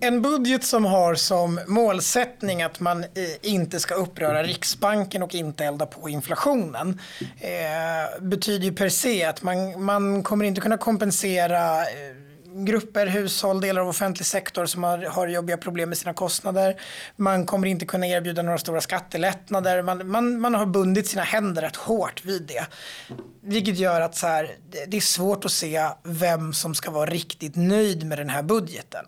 En budget som har som målsättning att man eh, inte ska uppröra Riksbanken och inte elda på inflationen eh, betyder ju per se att man, man kommer inte kunna kompensera eh, grupper, hushåll, delar av offentlig sektor som har, har jobbiga problem med sina kostnader. Man kommer inte kunna erbjuda några stora skattelättnader. Man, man, man har bundit sina händer rätt hårt vid det. Vilket gör att så här, det är svårt att se vem som ska vara riktigt nöjd med den här budgeten.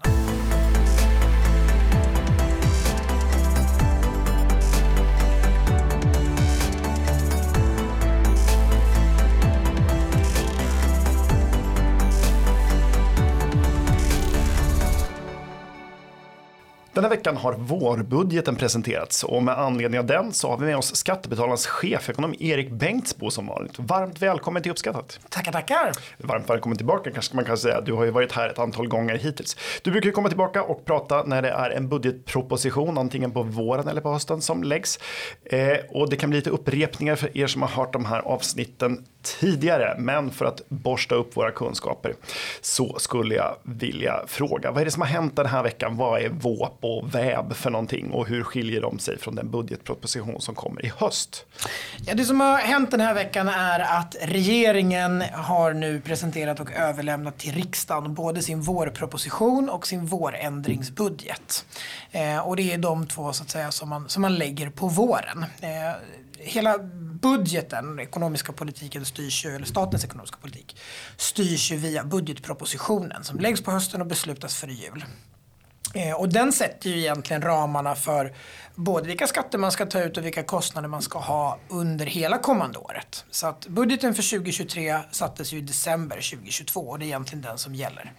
Den här veckan har vårbudgeten presenterats och med anledning av den så har vi med oss Skattebetalarnas chefekonom Erik Bengtsbo som vanligt. Varmt välkommen till Uppskattat. Tackar, tackar. Varmt välkommen tillbaka kanske man kan säga. Du har ju varit här ett antal gånger hittills. Du brukar ju komma tillbaka och prata när det är en budgetproposition, antingen på våren eller på hösten som läggs. Eh, och det kan bli lite upprepningar för er som har hört de här avsnitten tidigare. Men för att borsta upp våra kunskaper så skulle jag vilja fråga vad är det som har hänt den här veckan? Vad är VÅP och VÄB för någonting och hur skiljer de sig från den budgetproposition som kommer i höst? Ja, det som har hänt den här veckan är att regeringen har nu presenterat och överlämnat till riksdagen både sin vårproposition och sin vårändringsbudget. Eh, och det är de två så att säga som man, som man lägger på våren. Eh, hela budgeten, den ekonomiska politiken styrs ju, eller statens ekonomiska politik styrs ju via budgetpropositionen som läggs på hösten och beslutas före jul. Eh, och den sätter ju egentligen ramarna för både vilka skatter man ska ta ut och vilka kostnader man ska ha under hela kommande året. Så att budgeten för 2023 sattes ju i december 2022 och det är egentligen den som gäller.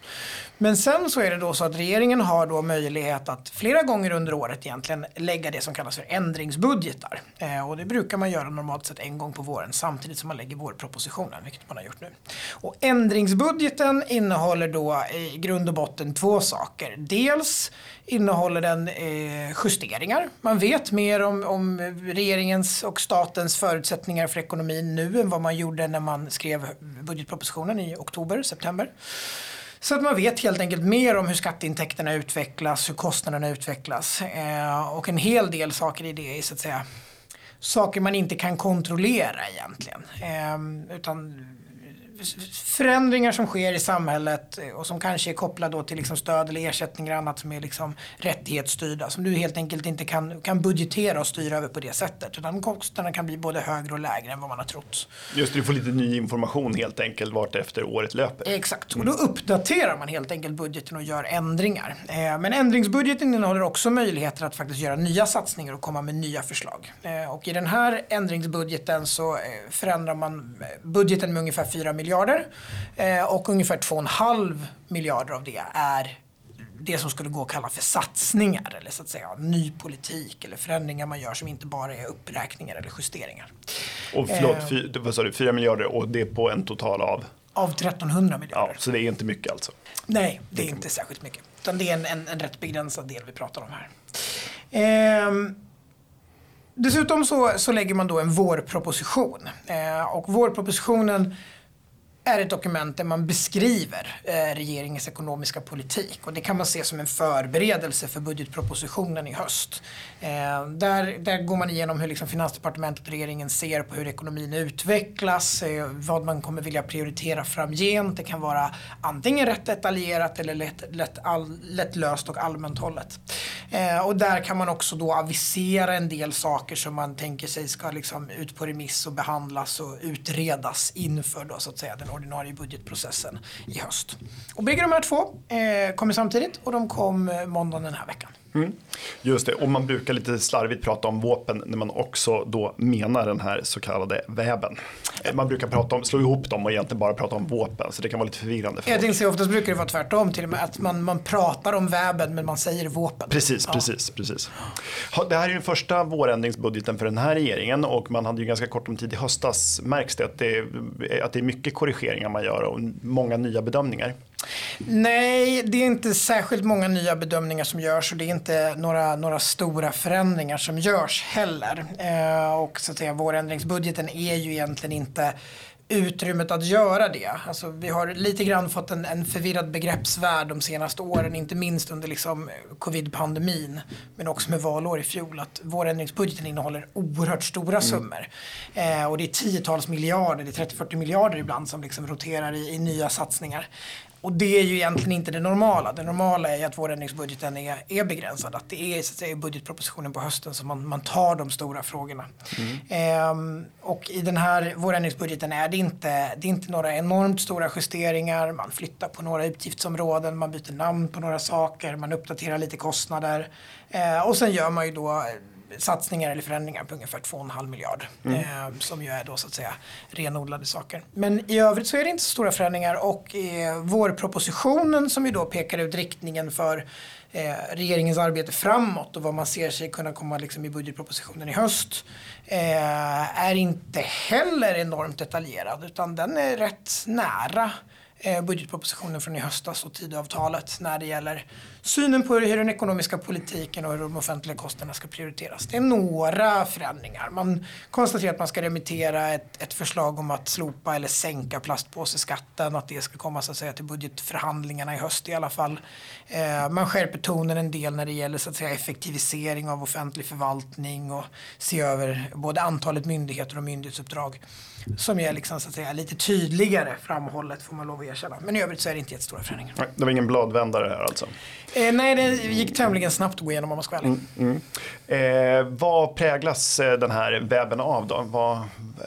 Men sen så är det då så att regeringen har då möjlighet att flera gånger under året egentligen lägga det som kallas för ändringsbudgetar. Eh, och det brukar man göra normalt sett en gång på våren samtidigt som man lägger vårpropositionen, vilket man har gjort nu. Och ändringsbudgeten innehåller då i grund och botten två saker. Dels innehåller den eh, justeringar. Man vet mer om, om regeringens och statens förutsättningar för ekonomin nu än vad man gjorde när man skrev budgetpropositionen i oktober, september. Så att man vet helt enkelt mer om hur skatteintäkterna utvecklas, hur kostnaderna utvecklas. Eh, och en hel del saker i det är så att säga saker man inte kan kontrollera egentligen. Eh, utan förändringar som sker i samhället eh, och som kanske är kopplade till liksom stöd eller ersättningar och annat som är liksom rättighetsstyrda. Som du helt enkelt inte kan, kan budgetera och styra över på det sättet. Utan kostnaderna kan bli både högre och lägre än vad man har trott. Just du får lite ny information helt enkelt vart efter året löper. Exakt, och då uppdaterar man helt enkelt budgeten och gör ändringar. Eh, men ändringsbudgeten innehåller också möjligheter att faktiskt göra nya satsningar och komma med nya förslag. Eh, och i den här ändringsbudgeten så förändrar man budgeten med ungefär 4 miljarder miljarder. Eh, och ungefär 2,5 miljarder av det är det som skulle gå att kalla för satsningar eller så att säga ny politik eller förändringar man gör som inte bara är uppräkningar eller justeringar. Och förlåt, eh, vad sa du, 4 miljarder och det är på en total av? Av 1300 miljarder. Ja, så det är inte mycket alltså? Nej, det är inte särskilt mycket. Utan det är en, en, en rätt begränsad del vi pratar om här. Eh, dessutom så, så lägger man då en vårproposition. Eh, och vårpropositionen är ett dokument där man beskriver eh, regeringens ekonomiska politik. Och det kan man se som en förberedelse för budgetpropositionen i höst. Eh, där, där går man igenom hur liksom Finansdepartementet och regeringen ser på hur ekonomin utvecklas, eh, vad man kommer vilja prioritera framgent. Det kan vara antingen rätt detaljerat eller lätt, lätt, all, lätt löst och allmänt hållet. Eh, och där kan man också då avisera en del saker som man tänker sig ska liksom ut på remiss och behandlas och utredas inför då, så att säga, den ordinarie budgetprocessen i höst. Och bägge de här två eh, kommer samtidigt och de kom eh, måndagen den här veckan. Mm. Just det, och man brukar lite slarvigt prata om vapen när man också då menar den här så kallade väben. Man brukar prata om, slå ihop dem och egentligen bara prata om vapen så det kan vara lite förvirrande. För jag tänkte säga oftast brukar det vara tvärtom till och med att man, man pratar om väben men man säger vapen. Precis, ja. precis, precis. Det här är den första vårändringsbudgeten för den här regeringen och man hade ju ganska kort om tid i höstas märks det att det att det är mycket korrigeringar man gör och många nya bedömningar. Nej, det är inte särskilt många nya bedömningar som görs och det är inte några, några stora förändringar som görs heller. Eh, och så att säga, vårändringsbudgeten är ju egentligen inte utrymmet att göra det. Alltså, vi har lite grann fått en, en förvirrad begreppsvärld de senaste åren, inte minst under liksom covid-pandemin, men också med valår i fjol, att vårändringsbudgeten innehåller oerhört stora mm. summor. Eh, och det är tiotals miljarder, det är 30-40 miljarder ibland som liksom roterar i, i nya satsningar. Och det är ju egentligen inte det normala. Det normala är ju att vårändringsbudgeten är, är begränsad. Att det är så att säga, budgetpropositionen på hösten som man, man tar de stora frågorna. Mm. Ehm, och i den här vårändringsbudgeten är det, inte, det är inte några enormt stora justeringar. Man flyttar på några utgiftsområden, man byter namn på några saker, man uppdaterar lite kostnader. Ehm, och sen gör man ju då satsningar eller förändringar på ungefär 2,5 miljard. Mm. Eh, som ju är då så att säga renodlade saker. Men i övrigt så är det inte så stora förändringar och eh, vårpropositionen som ju då pekar ut riktningen för eh, regeringens arbete framåt och vad man ser sig kunna komma liksom i budgetpropositionen i höst eh, är inte heller enormt detaljerad utan den är rätt nära Eh, budgetpropositionen från i höstas och Tidöavtalet när det gäller synen på hur den ekonomiska politiken och hur de offentliga kostnaderna ska prioriteras. Det är några förändringar. Man konstaterar att man ska remittera ett, ett förslag om att slopa eller sänka plastpåseskatten, att det ska komma så att säga till budgetförhandlingarna i höst i alla fall. Eh, man skärper tonen en del när det gäller så att säga effektivisering av offentlig förvaltning och se över både antalet myndigheter och myndighetsuppdrag som är liksom, så att säga, lite tydligare framhållet får man lov att erkänna. Men i övrigt så är det inte jättestora förändringar. Nej, det var ingen bladvändare här alltså? Eh, nej, det gick tämligen snabbt att gå igenom om man ska vara mm, mm. eh, Vad präglas eh, den här webben av då? Vad,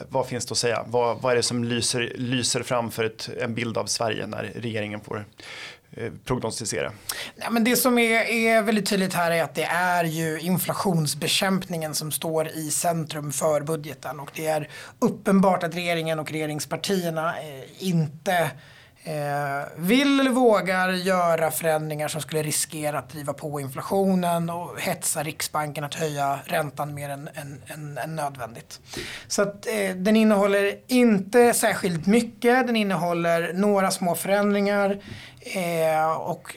vad finns det att säga? Vad, vad är det som lyser, lyser fram för ett, en bild av Sverige när regeringen får Eh, prognostisera? Nej, men det som är, är väldigt tydligt här är att det är ju inflationsbekämpningen som står i centrum för budgeten och det är uppenbart att regeringen och regeringspartierna eh, inte eh, vill eller vågar göra förändringar som skulle riskera att driva på inflationen och hetsa Riksbanken att höja räntan mer än, än, än, än nödvändigt. Så att, eh, den innehåller inte särskilt mycket, den innehåller några små förändringar eh, och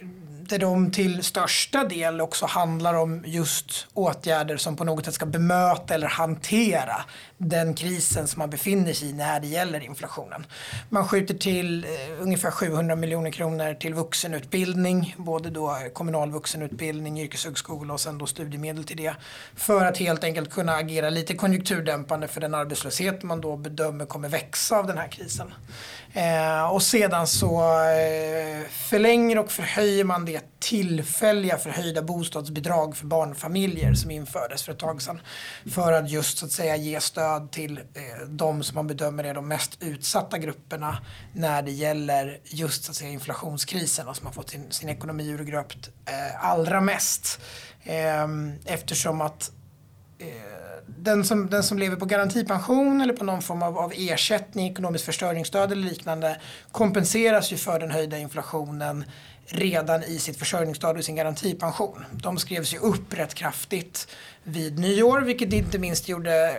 där de till största del också handlar om just åtgärder som på något sätt ska bemöta eller hantera den krisen som man befinner sig i när det gäller inflationen. Man skjuter till eh, ungefär 700 miljoner kronor till vuxenutbildning, både då kommunal vuxenutbildning, yrkeshögskola och sen då studiemedel till det. För att helt enkelt kunna agera lite konjunkturdämpande för den arbetslöshet man då bedömer kommer växa av den här krisen. Eh, och sedan så eh, förlänger och förhöjer man det tillfälliga förhöjda bostadsbidrag för barnfamiljer som infördes för ett tag sedan. För att just så att säga ge stöd till eh, de som man bedömer är de mest utsatta grupperna när det gäller just så att säga inflationskrisen och som har fått sin, sin ekonomi urgröpt eh, allra mest. Eh, eftersom att eh, den som, den som lever på garantipension eller på någon form av, av ersättning, ekonomiskt försörjningsstöd eller liknande kompenseras ju för den höjda inflationen redan i sitt försörjningsstöd och sin garantipension. De skrevs ju upp rätt kraftigt vid nyår vilket inte minst gjorde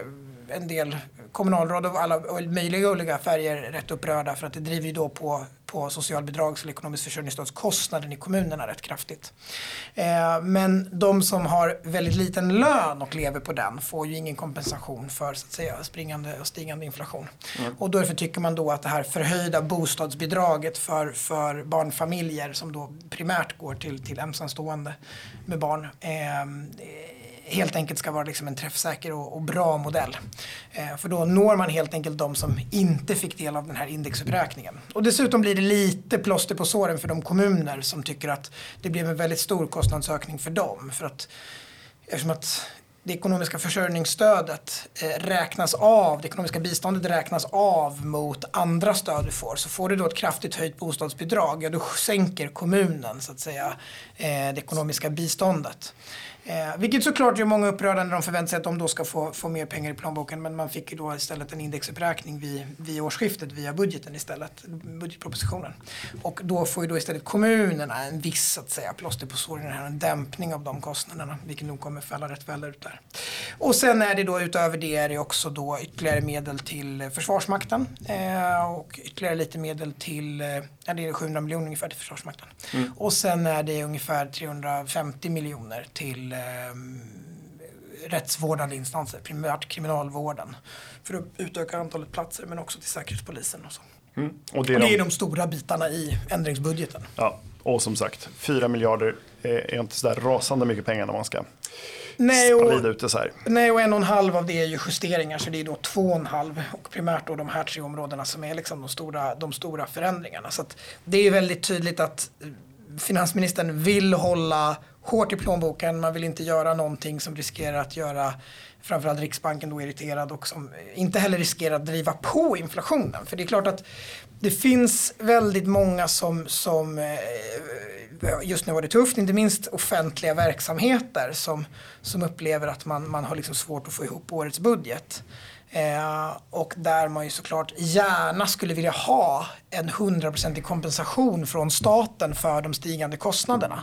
en del kommunalråd av alla möjliga olika färger rätt upprörda för att det driver ju då på, på socialbidrags eller ekonomiskt försörjningsstödskostnaden i kommunerna rätt kraftigt. Eh, men de som har väldigt liten lön och lever på den får ju ingen kompensation för så att säga springande och stigande inflation. Mm. Och därför tycker man då att det här förhöjda bostadsbidraget för, för barnfamiljer som då primärt går till, till ensamstående med barn eh, helt enkelt ska vara liksom en träffsäker och, och bra modell. Eh, för då når man helt enkelt de som inte fick del av den här indexuppräkningen. Och dessutom blir det lite plåster på såren för de kommuner som tycker att det blev en väldigt stor kostnadsökning för dem. För att, eftersom att det ekonomiska försörjningsstödet eh, räknas av, det ekonomiska biståndet räknas av mot andra stöd du får. Så får du då ett kraftigt höjt bostadsbidrag, ja då sänker kommunen så att säga eh, det ekonomiska biståndet. Eh, vilket såklart gör många upprörda när de förväntar sig att de då ska få, få mer pengar i plånboken. Men man fick ju då istället en indexuppräkning vid, vid årsskiftet via budgeten istället, budgetpropositionen. Och då får ju då istället kommunerna en viss att säga, plåster på såren, en dämpning av de kostnaderna. Vilket nog kommer falla rätt väl ut där. Och sen är det då utöver det är det också då ytterligare medel till Försvarsmakten. Eh, och ytterligare lite medel till, eh, ja det är 700 miljoner ungefär till Försvarsmakten. Mm. Och sen är det ungefär 350 miljoner till Ehm, rättsvårdande instanser, primärt kriminalvården. För att utöka antalet platser men också till Säkerhetspolisen och så. Mm. Och, det är, och det är de... de stora bitarna i ändringsbudgeten. Ja, och som sagt, 4 miljarder är inte så där rasande mycket pengar när man ska Nej, och, ut det så här. Nej, och en och en halv av det är ju justeringar, så det är då två och en halv. Och primärt då de här tre områdena som är liksom de stora, de stora förändringarna. Så det är väldigt tydligt att finansministern vill hålla hårt i plånboken. Man vill inte göra någonting som riskerar att göra framförallt Riksbanken då irriterad och som inte heller riskerar att driva på inflationen. För det är klart att det finns väldigt många som, som eh, just nu har det tufft, inte minst offentliga verksamheter som, som upplever att man, man har liksom svårt att få ihop årets budget. Eh, och där man ju såklart gärna skulle vilja ha en hundraprocentig kompensation från staten för de stigande kostnaderna.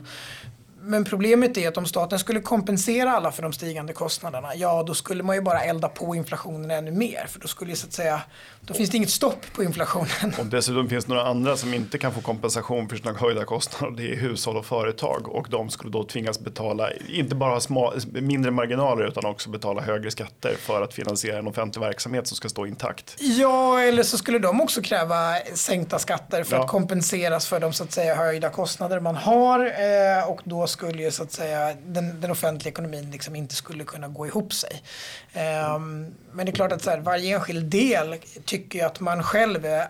Men problemet är att om staten skulle kompensera alla för de stigande kostnaderna, ja då skulle man ju bara elda på inflationen ännu mer. För då skulle så att säga, då finns det inget stopp på inflationen. Och dessutom finns det några andra som inte kan få kompensation för sina höjda kostnader. Det är hushåll och företag och de skulle då tvingas betala, inte bara små, mindre marginaler utan också betala högre skatter för att finansiera en offentlig verksamhet som ska stå intakt. Ja, eller så skulle de också kräva sänkta skatter för ja. att kompenseras för de så att säga höjda kostnader man har eh, och då skulle ju så att säga den, den offentliga ekonomin liksom inte skulle kunna gå ihop sig. Um, men det är klart att så här, varje enskild del tycker ju att man själv är,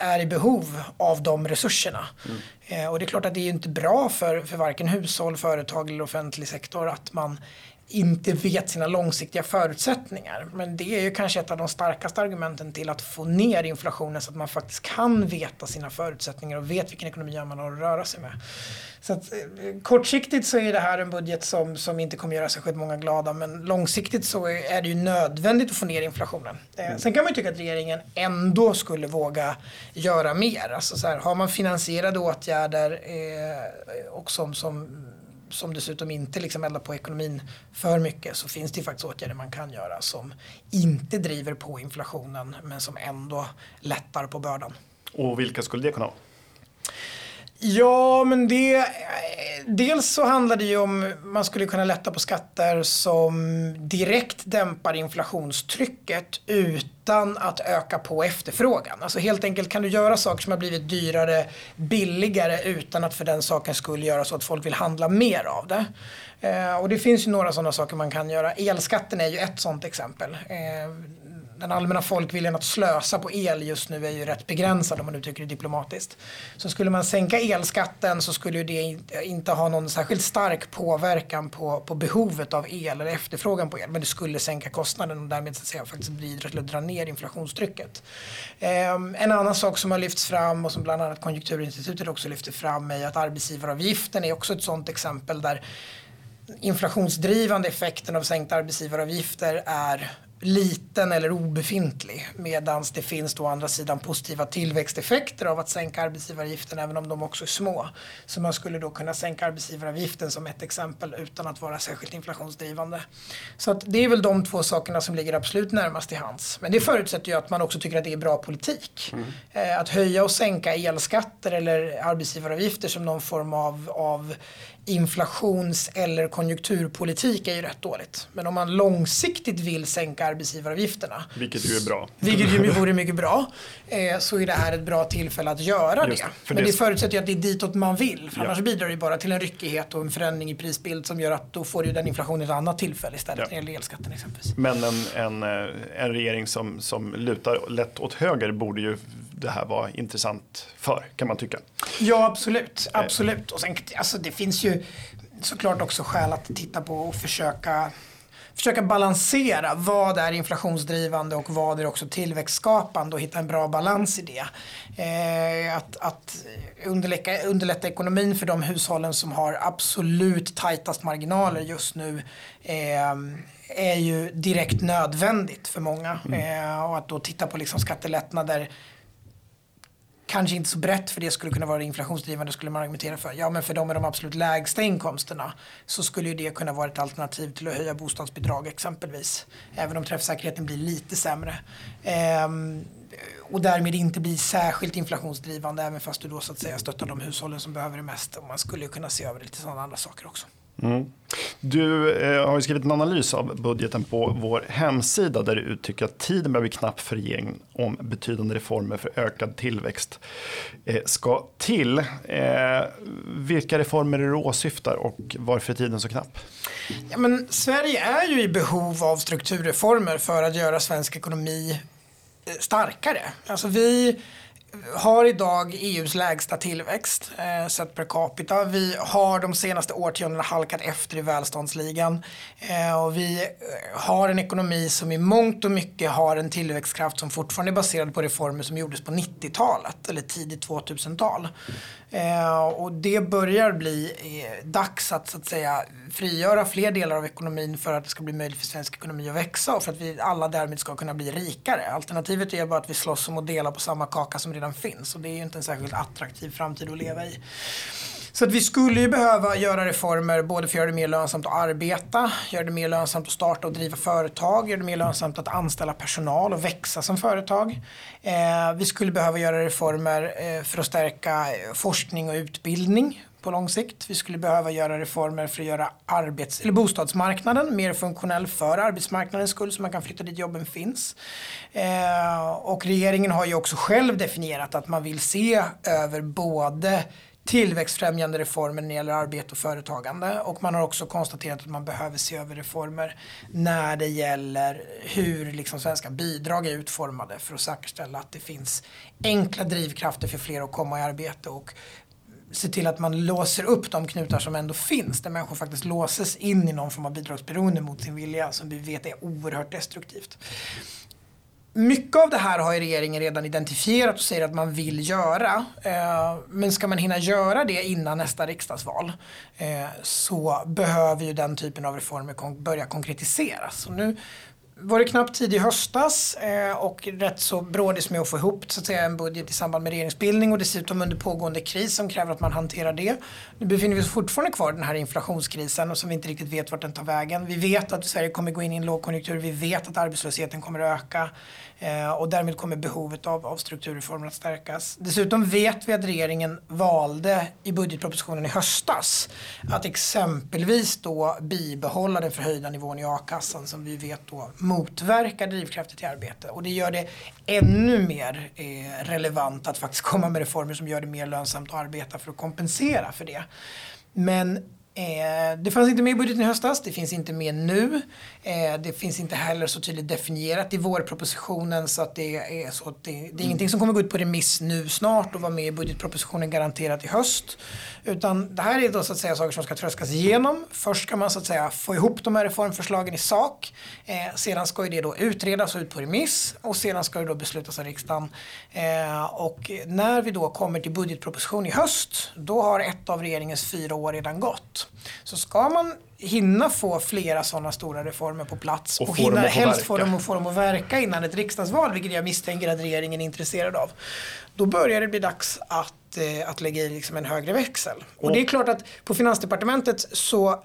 är i behov av de resurserna. Mm. Uh, och det är klart att det är inte bra för, för varken hushåll, företag eller offentlig sektor att man inte vet sina långsiktiga förutsättningar. Men det är ju kanske ett av de starkaste argumenten till att få ner inflationen så att man faktiskt kan veta sina förutsättningar och vet vilken ekonomi man har att röra sig med. Så att, eh, kortsiktigt så är det här en budget som, som inte kommer göra särskilt många glada men långsiktigt så är det ju nödvändigt att få ner inflationen. Eh, mm. Sen kan man ju tycka att regeringen ändå skulle våga göra mer. Alltså så här, har man finansierade åtgärder eh, och som, som som dessutom inte liksom eldar på ekonomin för mycket så finns det faktiskt åtgärder man kan göra som inte driver på inflationen men som ändå lättar på bördan. Och vilka skulle det kunna vara? Ja, men det... Dels så handlar det ju om man skulle kunna lätta på skatter som direkt dämpar inflationstrycket utan att öka på efterfrågan. Alltså helt enkelt kan du göra saker som har blivit dyrare billigare utan att för den saken skulle göra så att folk vill handla mer av det. Eh, och det finns ju några sådana saker man kan göra. Elskatten är ju ett sådant exempel. Eh, den allmänna folkviljan att slösa på el just nu är ju rätt begränsad om man uttrycker det diplomatiskt. Så skulle man sänka elskatten så skulle det inte ha någon särskilt stark påverkan på, på behovet av el eller efterfrågan på el. Men det skulle sänka kostnaden och därmed så att säga, faktiskt bidra till att dra ner inflationstrycket. Um, en annan sak som har lyfts fram och som bland annat Konjunkturinstitutet också lyfter fram är att arbetsgivaravgiften är också ett sådant exempel där inflationsdrivande effekten av sänkta arbetsgivaravgifter är liten eller obefintlig. Medan det finns då å andra sidan positiva tillväxteffekter av att sänka arbetsgivaravgiften även om de också är små. Så man skulle då kunna sänka arbetsgivaravgiften som ett exempel utan att vara särskilt inflationsdrivande. Så att det är väl de två sakerna som ligger absolut närmast till hands. Men det förutsätter ju att man också tycker att det är bra politik. Mm. Eh, att höja och sänka elskatter eller arbetsgivaravgifter som någon form av, av inflations eller konjunkturpolitik är ju rätt dåligt. Men om man långsiktigt vill sänka arbetsgivaravgifterna. Vilket ju är bra. Vilket ju vore mycket bra. Eh, så är det här ett bra tillfälle att göra Just, det. Men det, det förutsätter ju att det är ditåt man vill. För ja. annars bidrar det bara till en ryckighet och en förändring i prisbild som gör att då får ju den inflationen ett annat tillfälle istället. Ja. När det gäller elskatten exempelvis. Men en, en, eh, en regering som, som lutar lätt åt höger borde ju det här vara intressant för, kan man tycka. Ja, absolut. absolut. Och sen, alltså, det finns ju såklart också skäl att titta på och försöka försöka balansera vad är inflationsdrivande och vad är också tillväxtskapande och hitta en bra balans i det. Eh, att att underlätta, underlätta ekonomin för de hushållen som har absolut tajtast marginaler just nu eh, är ju direkt nödvändigt för många. Mm. Eh, och att då titta på liksom skattelättnader kanske inte så brett för det skulle kunna vara inflationsdrivande skulle man argumentera för. Ja men för de med de absolut lägsta inkomsterna så skulle ju det kunna vara ett alternativ till att höja bostadsbidrag exempelvis. Även om träffsäkerheten blir lite sämre. Ehm, och därmed inte blir särskilt inflationsdrivande även fast du då så att säga stöttar de hushållen som behöver det mest. Och man skulle ju kunna se över lite sådana andra saker också. Mm. Du eh, har ju skrivit en analys av budgeten på vår hemsida där du uttrycker att tiden börjar bli knapp för regeringen om betydande reformer för ökad tillväxt eh, ska till. Eh, vilka reformer är det du åsyftar och varför är tiden så knapp? Ja, men Sverige är ju i behov av strukturreformer för att göra svensk ekonomi eh, starkare. Alltså vi har idag EUs lägsta tillväxt eh, sett per capita. Vi har de senaste årtiondena halkat efter i välståndsligan. Eh, och vi eh, har en ekonomi som i mångt och mycket har en tillväxtkraft som fortfarande är baserad på reformer som gjordes på 90-talet eller tidigt 2000-tal. Eh, och det börjar bli eh, dags att, så att säga, frigöra fler delar av ekonomin för att det ska bli möjligt för svensk ekonomi att växa och för att vi alla därmed ska kunna bli rikare. Alternativet är bara att vi slåss om att dela på samma kaka som redan finns och det är ju inte en särskilt attraktiv framtid att leva i. Så att vi skulle ju behöva göra reformer både för att göra det mer lönsamt att arbeta, göra det mer lönsamt att starta och driva företag, göra det mer lönsamt att anställa personal och växa som företag. Eh, vi skulle behöva göra reformer eh, för att stärka eh, forskning och utbildning på lång sikt. Vi skulle behöva göra reformer för att göra arbets eller bostadsmarknaden mer funktionell för arbetsmarknadens skull så man kan flytta dit jobben finns. Eh, och regeringen har ju också själv definierat att man vill se över både tillväxtfrämjande reformer när det gäller arbete och företagande. Och man har också konstaterat att man behöver se över reformer när det gäller hur liksom svenska bidrag är utformade för att säkerställa att det finns enkla drivkrafter för fler att komma i arbete och se till att man låser upp de knutar som ändå finns där människor faktiskt låses in i någon form av bidragsberoende mot sin vilja som vi vet är oerhört destruktivt. Mycket av det här har regeringen redan identifierat och säger att man vill göra. Eh, men ska man hinna göra det innan nästa riksdagsval eh, så behöver ju den typen av reformer börja konkretiseras. Och nu var det knappt tid i höstas eh, och rätt så brådis med att få ihop så att säga, en budget i samband med regeringsbildning och dessutom under pågående kris som kräver att man hanterar det. Nu befinner vi oss fortfarande kvar i den här inflationskrisen och som vi inte riktigt vet vart den tar vägen. Vi vet att Sverige kommer gå in i en lågkonjunktur, vi vet att arbetslösheten kommer att öka. Eh, och därmed kommer behovet av, av strukturreformer att stärkas. Dessutom vet vi att regeringen valde i budgetpropositionen i höstas att exempelvis då bibehålla den förhöjda nivån i a-kassan som vi vet då motverkar drivkrafter till arbete. Och det gör det ännu mer eh, relevant att faktiskt komma med reformer som gör det mer lönsamt att arbeta för att kompensera för det. Men Eh, det fanns inte med i budgeten i höstas, det finns inte med nu. Eh, det finns inte heller så tydligt definierat i vårpropositionen så att det är så att det, det är mm. ingenting som kommer gå ut på remiss nu snart och vara med i budgetpropositionen garanterat i höst. Utan det här är då så att säga saker som ska tröskas igenom. Först ska man så att säga få ihop de här reformförslagen i sak. Eh, sedan ska det då utredas och ut på remiss och sedan ska det då beslutas av riksdagen. Eh, och när vi då kommer till budgetproposition i höst då har ett av regeringens fyra år redan gått. Så ska man hinna få flera sådana stora reformer på plats och, och hinna helst få dem, få dem att verka innan ett riksdagsval, vilket jag misstänker att regeringen är intresserad av. Då börjar det bli dags att, eh, att lägga i liksom en högre växel. Och, och det är klart att på Finansdepartementet så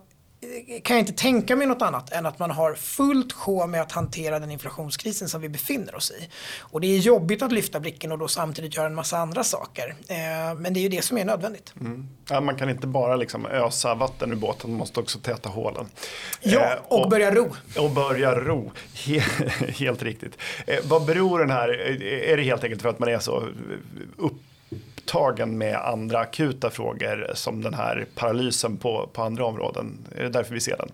kan jag inte tänka mig något annat än att man har fullt sjå med att hantera den inflationskrisen som vi befinner oss i. Och det är jobbigt att lyfta blicken och då samtidigt göra en massa andra saker. Eh, men det är ju det som är nödvändigt. Mm. Ja, man kan inte bara liksom ösa vatten ur båten, man måste också täta hålen. Ja, eh, och, och, börja ro. Och börja ro, helt riktigt. Eh, vad beror den här, är det helt enkelt för att man är så upp upptagen med andra akuta frågor som den här paralysen på, på andra områden? Är det därför vi ser den?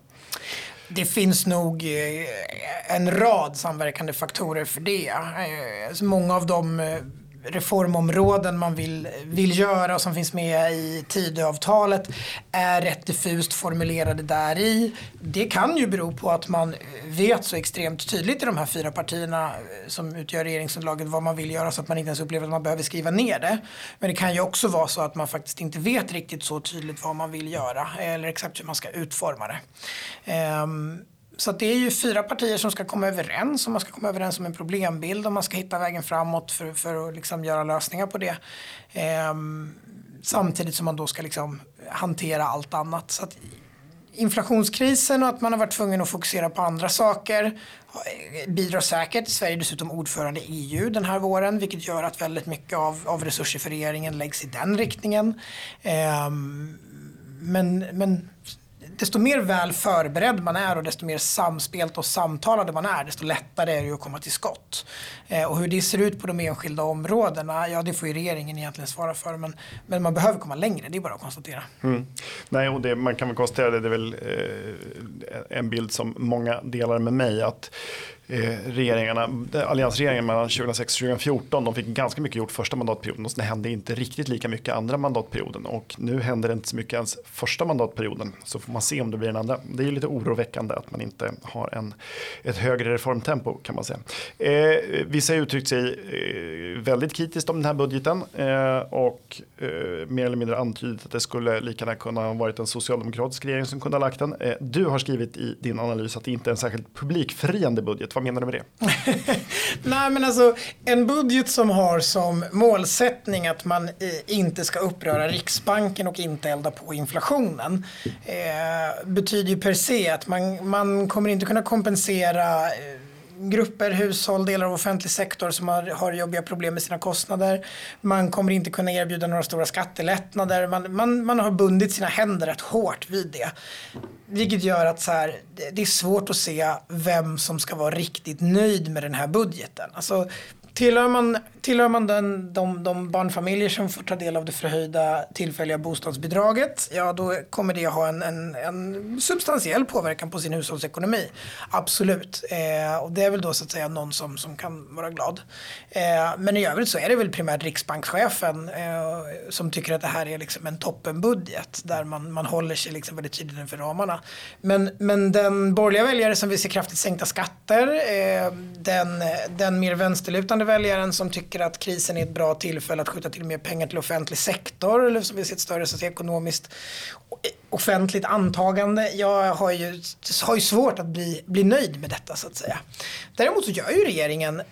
Det finns nog eh, en rad samverkande faktorer för det. Eh, många av dem eh, reformområden man vill, vill göra och som finns med i Tidöavtalet är rätt diffust formulerade där i. Det kan ju bero på att man vet så extremt tydligt i de här fyra partierna eh, som utgör regeringsunderlaget vad man vill göra så att man inte ens upplever att man behöver skriva ner det. Men det kan ju också vara så att man faktiskt inte vet riktigt så tydligt vad man vill göra eh, eller exakt hur man ska utforma det. Um, så det är ju fyra partier som ska komma överens och man ska komma överens om en problembild och man ska hitta vägen framåt för, för att liksom göra lösningar på det. Ehm, samtidigt som man då ska liksom hantera allt annat. Så att inflationskrisen och att man har varit tvungen att fokusera på andra saker eh, bidrar säkert. Sverige är dessutom ordförande i EU den här våren vilket gör att väldigt mycket av, av resurser för regeringen läggs i den riktningen. Ehm, men, men desto mer väl förberedd man är och desto mer samspelt och samtalade man är, desto lättare är det att komma till skott. Eh, och hur det ser ut på de enskilda områdena, ja det får ju regeringen egentligen svara för. Men, men man behöver komma längre, det är bara att konstatera. Mm. Nej, och det, man kan väl konstatera det, det är väl eh, en bild som många delar med mig. att Eh, Eh, regeringarna, eh, alliansregeringen mellan 2006 och 2014, de fick ganska mycket gjort första mandatperioden och sen hände inte riktigt lika mycket andra mandatperioden och nu händer det inte så mycket ens första mandatperioden så får man se om det blir den andra. Det är lite oroväckande att man inte har en, ett högre reformtempo kan man säga. Eh, vissa har uttryckt sig eh, väldigt kritiskt om den här budgeten eh, och eh, mer eller mindre antydit att det skulle lika gärna kunna ha varit en socialdemokratisk regering som kunde ha lagt den. Eh, du har skrivit i din analys att det inte är en särskilt publikfriande budget vad menar du med det? Nej men alltså en budget som har som målsättning att man eh, inte ska uppröra Riksbanken och inte elda på inflationen. Eh, betyder ju per se att man, man kommer inte kunna kompensera eh, grupper, hushåll, delar av offentlig sektor som har, har jobbiga problem med sina kostnader. Man kommer inte kunna erbjuda några stora skattelättnader. Man, man, man har bundit sina händer rätt hårt vid det. Vilket gör att så här, det är svårt att se vem som ska vara riktigt nöjd med den här budgeten. Alltså, Tillhör man, tillhör man den, de, de barnfamiljer som får ta del av det förhöjda tillfälliga bostadsbidraget, ja då kommer det ha en, en, en substantiell påverkan på sin hushållsekonomi. Absolut. Eh, och det är väl då så att säga någon som, som kan vara glad. Eh, men i övrigt så är det väl primärt riksbankschefen eh, som tycker att det här är liksom en toppenbudget där man, man håller sig liksom väldigt tydligt inför ramarna. Men, men den borgerliga väljare som vill se kraftigt sänkta skatter, eh, den, den mer vänsterlutande fortfarande väljaren som tycker att krisen är ett bra tillfälle att skjuta till mer pengar till offentlig sektor eller som vill se ett större ekonomiskt offentligt antagande. Jag har ju, har ju svårt att bli, bli nöjd med detta så att säga. Däremot så gör ju regeringen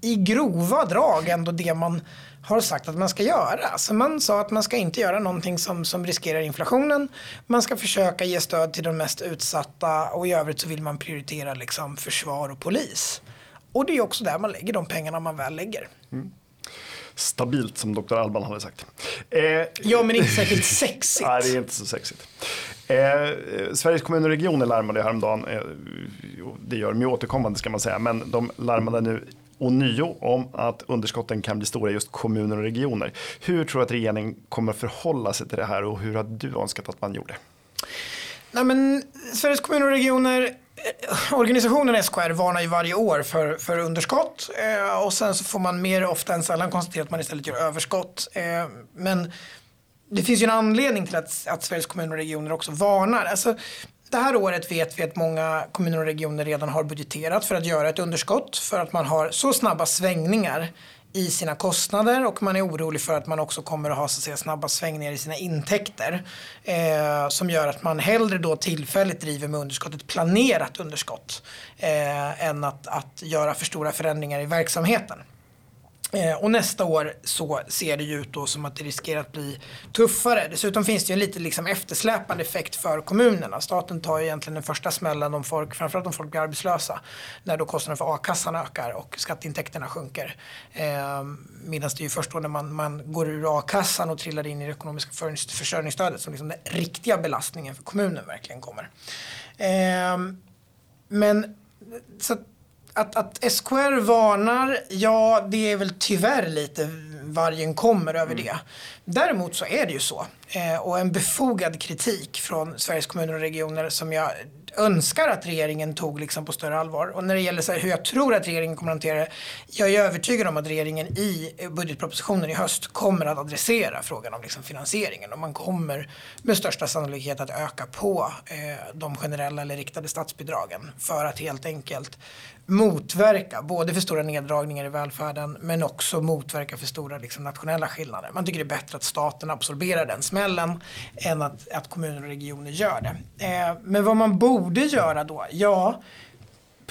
i grova drag ändå det man har sagt att man ska göra. Så man sa att man ska inte göra någonting som, som riskerar inflationen. Man ska försöka ge stöd till de mest utsatta och i övrigt så vill man prioritera liksom försvar och polis. Och det är också där man lägger de pengarna man väl lägger. Mm. Stabilt som Dr. Alban hade sagt. Eh, ja, men inte särskilt sexigt. Nej, det är inte så sexigt. Eh, Sveriges kommuner och regioner larmade häromdagen, eh, det gör de ju återkommande ska man säga, men de larmade nu ånyo om att underskotten kan bli stora i just kommuner och regioner. Hur tror du att regeringen kommer förhålla sig till det här och hur har du önskat att man gjorde? Nej, men Sveriges kommuner och regioner organisationen SKR varnar ju varje år för, för underskott eh, och sen så får man mer ofta än sällan konstatera att man istället gör överskott. Eh, men det finns ju en anledning till att, att Sveriges kommuner och regioner också varnar. Alltså, det här året vet vi att många kommuner och regioner redan har budgeterat för att göra ett underskott för att man har så snabba svängningar i sina kostnader och man är orolig för att man också kommer att ha så att säga, snabba svängningar i sina intäkter. Eh, som gör att man hellre då tillfälligt driver med underskott, ett planerat underskott, eh, än att, att göra för stora förändringar i verksamheten. Eh, och nästa år så ser det ju ut då som att det riskerar att bli tuffare. Dessutom finns det ju en lite liksom eftersläpande effekt för kommunerna. Staten tar ju egentligen den första smällen om folk, framförallt om folk blir arbetslösa. När då kostnaden för a-kassan ökar och skatteintäkterna sjunker. Eh, Medan det är ju först då när man, man går ur a-kassan och trillar in i det ekonomiska försörjningsstödet som liksom den riktiga belastningen för kommunen verkligen kommer. Eh, men så att, att SKR varnar, ja det är väl tyvärr lite vargen kommer över mm. det. Däremot så är det ju så. Eh, och en befogad kritik från Sveriges kommuner och regioner som jag önskar att regeringen tog liksom på större allvar. Och när det gäller så hur jag tror att regeringen kommer att hantera det. Jag är övertygad om att regeringen i budgetpropositionen i höst kommer att adressera frågan om liksom finansieringen. Och man kommer med största sannolikhet att öka på eh, de generella eller riktade statsbidragen. För att helt enkelt motverka både för stora neddragningar i välfärden men också motverka för stora liksom, nationella skillnader. Man tycker det är bättre att staten absorberar den smällen än att, att kommuner och regioner gör det. Eh, men vad man borde göra då? Ja,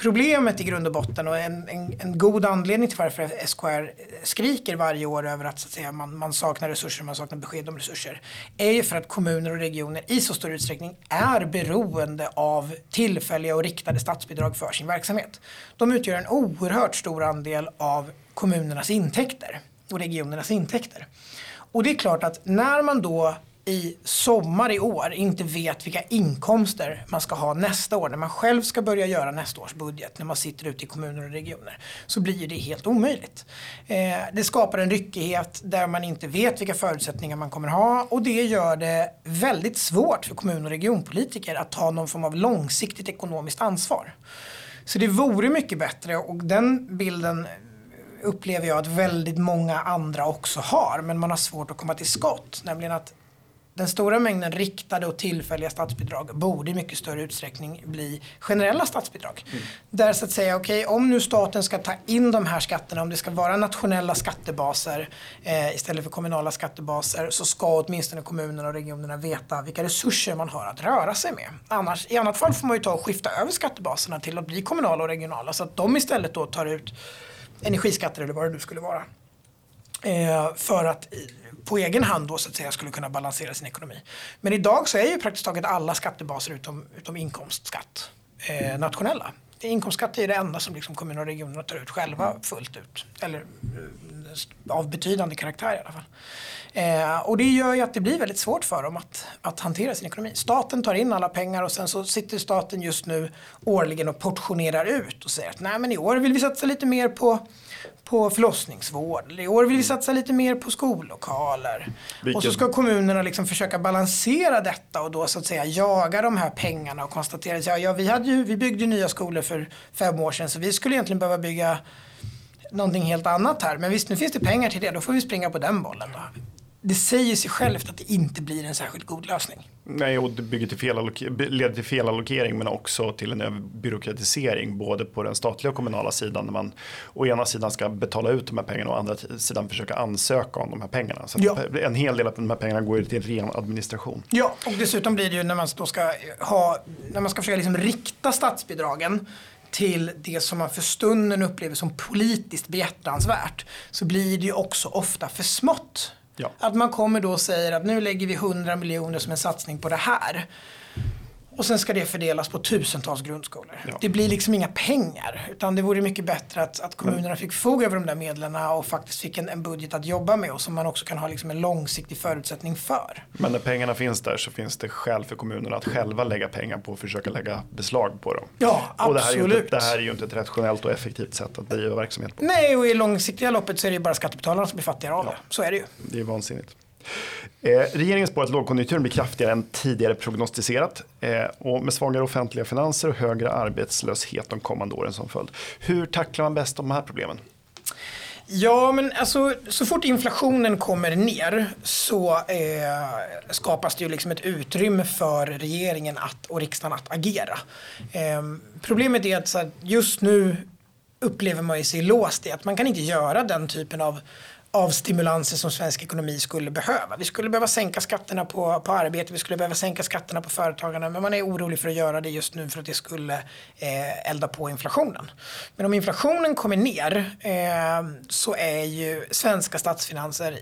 Problemet i grund och botten och en, en, en, god anledning till varför SKR skriker varje år över att, så att säga, man, man, saknar resurser, man saknar besked om resurser, är ju för att kommuner och regioner i så stor utsträckning är beroende av tillfälliga och riktade statsbidrag för sin verksamhet. De utgör en oerhört stor andel av kommunernas intäkter och regionernas intäkter. Och det är klart att när man då i sommar i år inte vet vilka inkomster man ska ha nästa år när man själv ska börja göra nästa års budget när man sitter ute i kommuner och regioner så blir det helt omöjligt. Eh, det skapar en ryckighet där man inte vet vilka förutsättningar man kommer ha och det gör det väldigt svårt för kommun och regionpolitiker att ta någon form av långsiktigt ekonomiskt ansvar. Så det vore mycket bättre och den bilden upplever jag att väldigt många andra också har men man har svårt att komma till skott. Nämligen att den stora mängden riktade och tillfälliga statsbidrag borde i mycket större utsträckning bli generella statsbidrag. Mm. Där så att säga, okej okay, om nu staten ska ta in de här skatterna, om det ska vara nationella skattebaser eh, istället för kommunala skattebaser så ska åtminstone kommunerna och regionerna veta vilka resurser man har att röra sig med. Annars, I annat fall får man ju ta och skifta över skattebaserna till att bli kommunala och regionala så att de istället då tar ut energiskatter eller vad det nu skulle vara. Eh, för att på egen hand då så att säga skulle kunna balansera sin ekonomi. Men idag så är ju praktiskt taget alla skattebaser utom, utom inkomstskatt eh, nationella. Inkomstskatt är det enda som liksom kommuner och regioner tar ut själva fullt ut. Eller eh, av betydande karaktär i alla fall. Eh, och det gör ju att det blir väldigt svårt för dem att, att hantera sin ekonomi. Staten tar in alla pengar och sen så sitter staten just nu årligen och portionerar ut och säger att nej men i år vill vi satsa lite mer på på förlossningsvård. I år vill vi satsa lite mer på skollokaler. Vilket... Och så ska kommunerna liksom försöka balansera detta och då så att säga jaga de här pengarna och konstatera att ja, ja, vi, hade ju, vi byggde nya skolor för fem år sedan så vi skulle egentligen behöva bygga någonting helt annat här. Men visst, nu finns det pengar till det. Då får vi springa på den bollen. Då det säger sig självt att det inte blir en särskilt god lösning. Nej, och det bygger till fel leder till felallokering men också till en byråkratisering både på den statliga och kommunala sidan när man å ena sidan ska betala ut de här pengarna och å andra sidan försöka ansöka om de här pengarna. Så ja. En hel del av de här pengarna går till ren administration. Ja, och dessutom blir det ju när man då ska ha, när man ska försöka liksom rikta statsbidragen till det som man för stunden upplever som politiskt behjärtansvärt så blir det ju också ofta för smått Ja. Att man kommer då och säger att nu lägger vi 100 miljoner som en satsning på det här. Och sen ska det fördelas på tusentals grundskolor. Ja. Det blir liksom inga pengar. Utan det vore mycket bättre att, att kommunerna fick förfoga över de där medlen och faktiskt fick en, en, budget att jobba med och som man också kan ha liksom en långsiktig förutsättning för. Men när pengarna finns där så finns det skäl för kommunerna att själva lägga pengar på och försöka lägga beslag på dem. Ja, absolut. Det här, inte, det här är ju inte ett rationellt och effektivt sätt att driva verksamhet på. Nej, och i långsiktiga loppet så är det ju bara skattebetalarna som blir fattigare av ja. det. Så är det ju. Det är vansinnigt. Eh, regeringen spår att lågkonjunkturen blir kraftigare än tidigare prognostiserat eh, och med svagare offentliga finanser och högre arbetslöshet de kommande åren som följd. Hur tacklar man bäst de här problemen? Ja, men alltså så fort inflationen kommer ner så eh, skapas det ju liksom ett utrymme för regeringen att, och riksdagen att agera. Eh, problemet är att så här, just nu upplever man ju sig låst i att man kan inte göra den typen av av stimulanser som svensk ekonomi skulle behöva. Vi skulle behöva sänka skatterna på, på arbete, vi skulle behöva sänka skatterna på företagarna men man är orolig för att göra det just nu för att det skulle eh, elda på inflationen. Men om inflationen kommer ner eh, så är ju svenska statsfinanser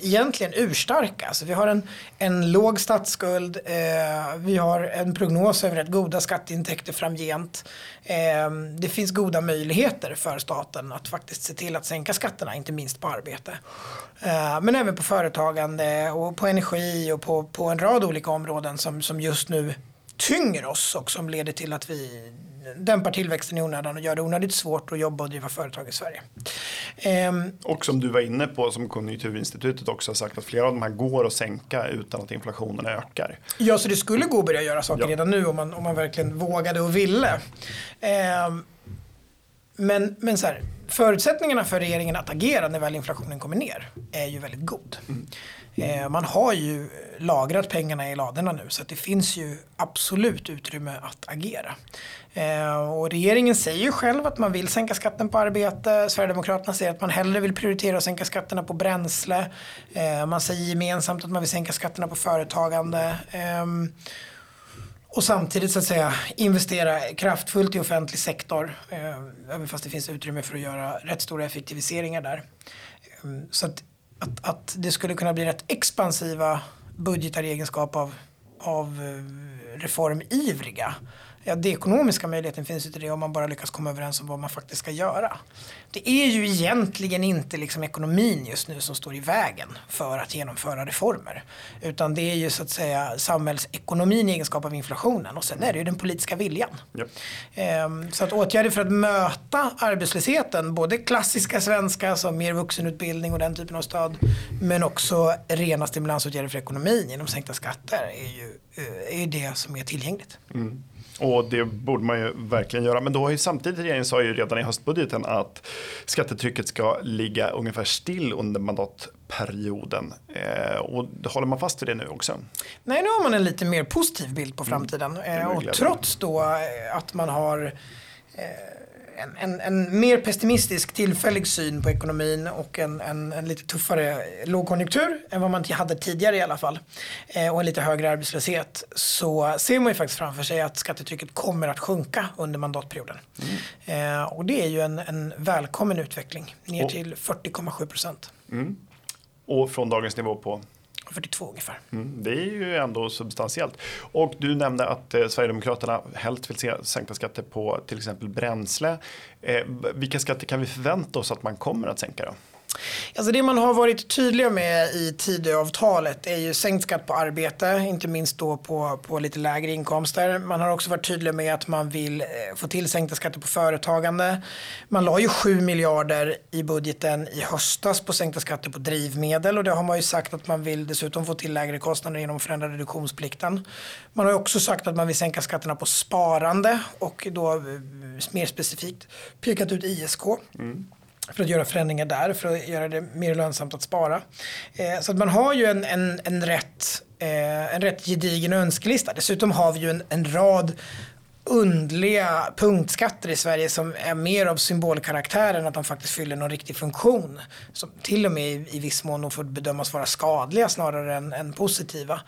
egentligen urstarka. Alltså vi har en, en låg statsskuld, eh, vi har en prognos över rätt goda skatteintäkter framgent. Eh, det finns goda möjligheter för staten att faktiskt se till att sänka skatterna, inte minst på arbete. Eh, men även på företagande och på energi och på, på en rad olika områden som, som just nu tynger oss och som leder till att vi dämpar tillväxten i onödan och gör det onödigt svårt att jobba och driva företag i Sverige. Ehm. och som du var inne på, som Konjunkturinstitutet också har sagt, att flera av de här går att sänka utan att inflationen ökar. Ja, så det skulle gå att börja göra saker ja. redan nu om man, om man verkligen vågade och ville. Ehm. men, men så här, förutsättningarna för regeringen att agera när väl inflationen kommer ner är ju väldigt god. Mm. Eh, man har ju lagrat pengarna i ladorna nu så att det finns ju absolut utrymme att agera. Eh, och regeringen säger ju själv att man vill sänka skatten på arbete. Sverigedemokraterna säger att man hellre vill prioritera att sänka skatterna på bränsle. Eh, man säger gemensamt att man vill sänka skatterna på företagande. Ehm, och samtidigt så att säga investera kraftfullt i offentlig sektor. Eh, även fast det finns utrymme för att göra rätt stora effektiviseringar där. Ehm, så att att, att det skulle kunna bli rätt expansiva budgetar i egenskap av, av eh, reformivriga Ja, det ekonomiska möjligheten finns ju till det om man bara lyckas komma överens om vad man faktiskt ska göra. Det är ju egentligen inte liksom ekonomin just nu som står i vägen för att genomföra reformer. Utan det är ju så att säga samhällsekonomin i egenskap av inflationen och sen är det ju den politiska viljan. Yep. Ehm, så att åtgärder för att möta arbetslösheten, både klassiska svenska som mer vuxenutbildning och den typen av stöd, men också rena stimulansåtgärder för ekonomin genom sänkta skatter är ju eh, är det som är tillgängligt. Mm. Och det borde man ju verkligen göra. Men då har ju samtidigt regeringen sa ju redan i höstbudgeten att skattetrycket ska ligga ungefär still under mandatperioden. Eh, och håller man fast vid det nu också? Nej, nu har man en lite mer positiv bild på framtiden. Mm. Eh, och trots då eh, att man har eh, en, en, en, mer pessimistisk tillfällig syn på ekonomin och en, en, en, lite tuffare lågkonjunktur än vad man hade tidigare i alla fall. Eh, och en lite högre arbetslöshet så ser man ju faktiskt framför sig att skattetrycket kommer att sjunka under mandatperioden. Mm. Eh, och det är ju en, välkommen utveckling ner och. till 40,7 procent. Mm. Och från dagens nivå på? 42 ungefär. Mm, det är ju ändå substantiellt. Och du nämnde att eh, Sverigedemokraterna helst vill se sänkta skatter på till exempel bränsle. Eh, vilka skatter kan vi förvänta oss att man kommer att sänka då? Alltså det man har varit tydliga med i Tidöavtalet är ju sänkt skatt på arbete, inte minst då på, på lite lägre inkomster. Man har också varit tydlig med att man vill eh, få till sänkta skatter på företagande. Man la ju 7 miljarder i budgeten i höstas på sänkta skatter på drivmedel och det har man ju sagt att man vill dessutom få till lägre kostnader genom att förändra reduktionsplikten. Man har också sagt att man vill sänka skatterna på sparande och då eh, mer specifikt pekat ut ISK. Mm för att göra förändringar där, för att göra det mer lönsamt att spara. Eh, så att man har ju en, en, en, rätt, eh, en rätt gedigen önskelista. Dessutom har vi ju en, en rad undliga punktskatter i Sverige som är mer av symbolkaraktär än att de faktiskt fyller någon riktig funktion. Som till och med i, i viss mån får bedömas vara skadliga snarare än, än positiva.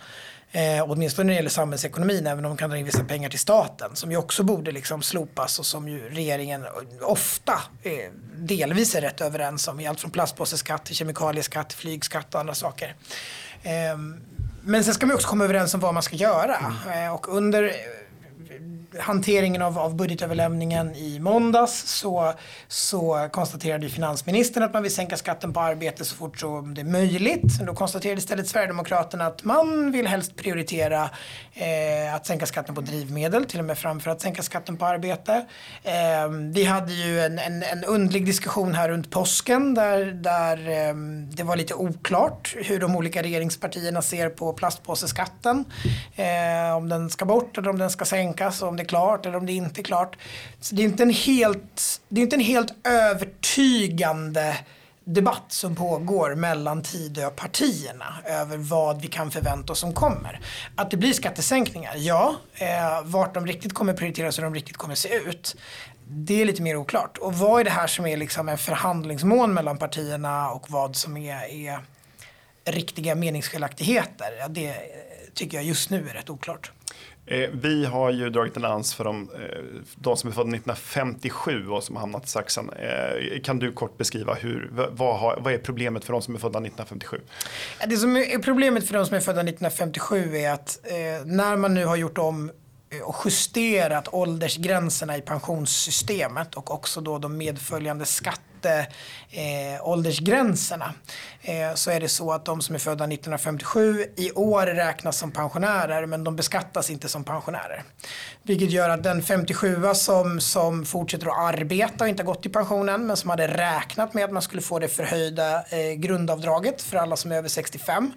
Eh, åtminstone när det gäller samhällsekonomin, även om de kan dra in vissa pengar till staten, som ju också borde liksom slopas och som ju regeringen ofta eh, delvis är rätt överens om, i allt från plastpåseskatt till kemikalieskatt, flygskatt och andra saker. Eh, men sen ska man också komma överens om vad man ska göra. Mm. Eh, och under hanteringen av, av budgetöverlämningen i måndags så, så konstaterade finansministern att man vill sänka skatten på arbete så fort som det är möjligt. Då konstaterade istället Sverigedemokraterna att man vill helst prioritera eh, att sänka skatten på drivmedel, till och med framför att sänka skatten på arbete. Eh, vi hade ju en, en, en undlig diskussion här runt påsken där, där eh, det var lite oklart hur de olika regeringspartierna ser på plastpåseskatten. Eh, om den ska bort eller om den ska sänkas. Om det är klart eller om det inte är klart. Så det är inte en helt, det är inte en helt övertygande debatt som pågår mellan Tidöpartierna över vad vi kan förvänta oss som kommer. Att det blir skattesänkningar, ja. Eh, vart de riktigt kommer prioriteras och hur de riktigt kommer se ut. Det är lite mer oklart. Och vad är det här som är liksom en förhandlingsmån mellan partierna och vad som är, är riktiga meningsskiljaktigheter? Ja, det tycker jag just nu är rätt oklart. Eh, vi har ju dragit en lans för de, eh, de som är födda 1957 och som har hamnat i saxen. Eh, kan du kort beskriva hur, vad, har, vad är problemet för de som är födda 1957? Det som är problemet för de som är födda 1957 är att eh, när man nu har gjort om eh, och justerat åldersgränserna i pensionssystemet och också då de medföljande skatteåldersgränserna eh, eh, så är det så att de som är födda 1957 i år räknas som pensionärer men de beskattas inte som pensionärer. Vilket gör att den 57 som, som fortsätter att arbeta och inte har gått i pensionen men som hade räknat med att man skulle få det förhöjda eh, grundavdraget för alla som är över 65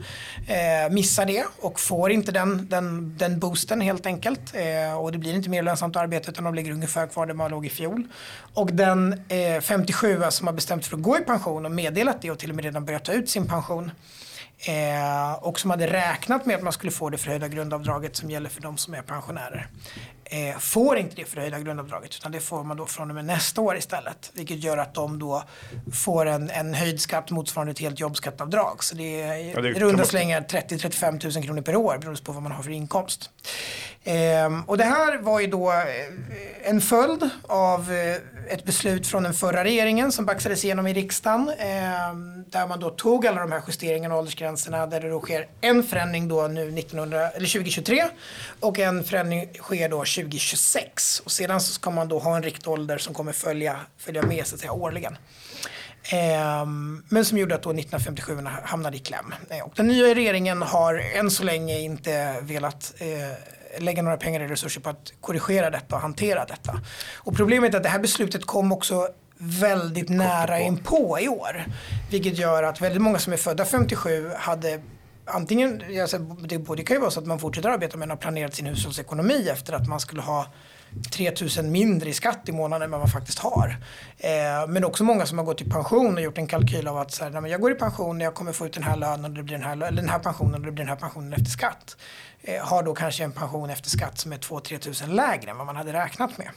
eh, missar det och får inte den, den, den boosten helt enkelt. Eh, och det blir inte mer lönsamt att arbeta utan de ligger ungefär kvar där man låg i fjol. Och den eh, 57 som har bestämt för att gå i pension och meddelat det och till och med redan börjat ta ut sin pension Eh, och som hade räknat med att man skulle få det förhöjda grundavdraget som gäller för de som är pensionärer. Eh, får inte det förhöjda grundavdraget utan det får man då från och med nästa år istället. Vilket gör att de då får en, en höjd skatt motsvarande ett helt jobbskattavdrag. Så det är i runda slängar 30-35 000 kronor per år beroende på vad man har för inkomst. Ehm, och det här var ju då eh, en följd av eh, ett beslut från den förra regeringen som baxades igenom i riksdagen. Ehm, där man då tog alla de här justeringarna och åldersgränserna där det då sker en förändring då nu 1900, eller 2023 och en förändring sker då 2026. Och sedan så ska man då ha en riktålder som kommer följa, följa med så att säga årligen. Ehm, men som gjorde att då 1957 hamnade i kläm. Eh, och den nya regeringen har än så länge inte velat eh, lägga några pengar och resurser på att korrigera detta och hantera detta. Och problemet är att det här beslutet kom också väldigt nära inpå i år. Vilket gör att väldigt många som är födda 57 hade antingen, alltså, det, det kan ju vara så att man fortsätter arbeta men har planerat sin hushållsekonomi efter att man skulle ha 3000 mindre i skatt i månaden än vad man faktiskt har. Eh, men också många som har gått i pension och gjort en kalkyl av att så här, jag går i pension och jag kommer få ut den här lönen och det blir den här, eller den här pensionen och det blir den här pensionen efter skatt. Eh, har då kanske en pension efter skatt som är 2-3 tusen lägre än vad man hade räknat med.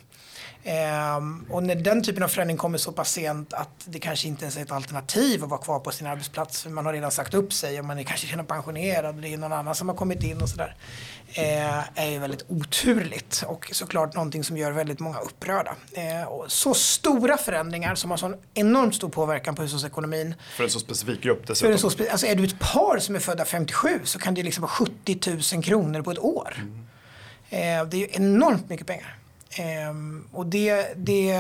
Um, och när den typen av förändring kommer så pass sent att det kanske inte ens är ett alternativ att vara kvar på sin arbetsplats för man har redan sagt upp sig och man är kanske redan pensionerad och det är någon annan som har kommit in och sådär. Uh, är ju väldigt oturligt och såklart någonting som gör väldigt många upprörda. Uh, och så stora förändringar som har sån enormt stor påverkan på hushållsekonomin. För en så specifik grupp dessutom. För en så spe alltså är du ett par som är födda 57 så kan det liksom vara 70 000 kronor på ett år. Mm. Uh, det är ju enormt mycket pengar. Um, och det, det,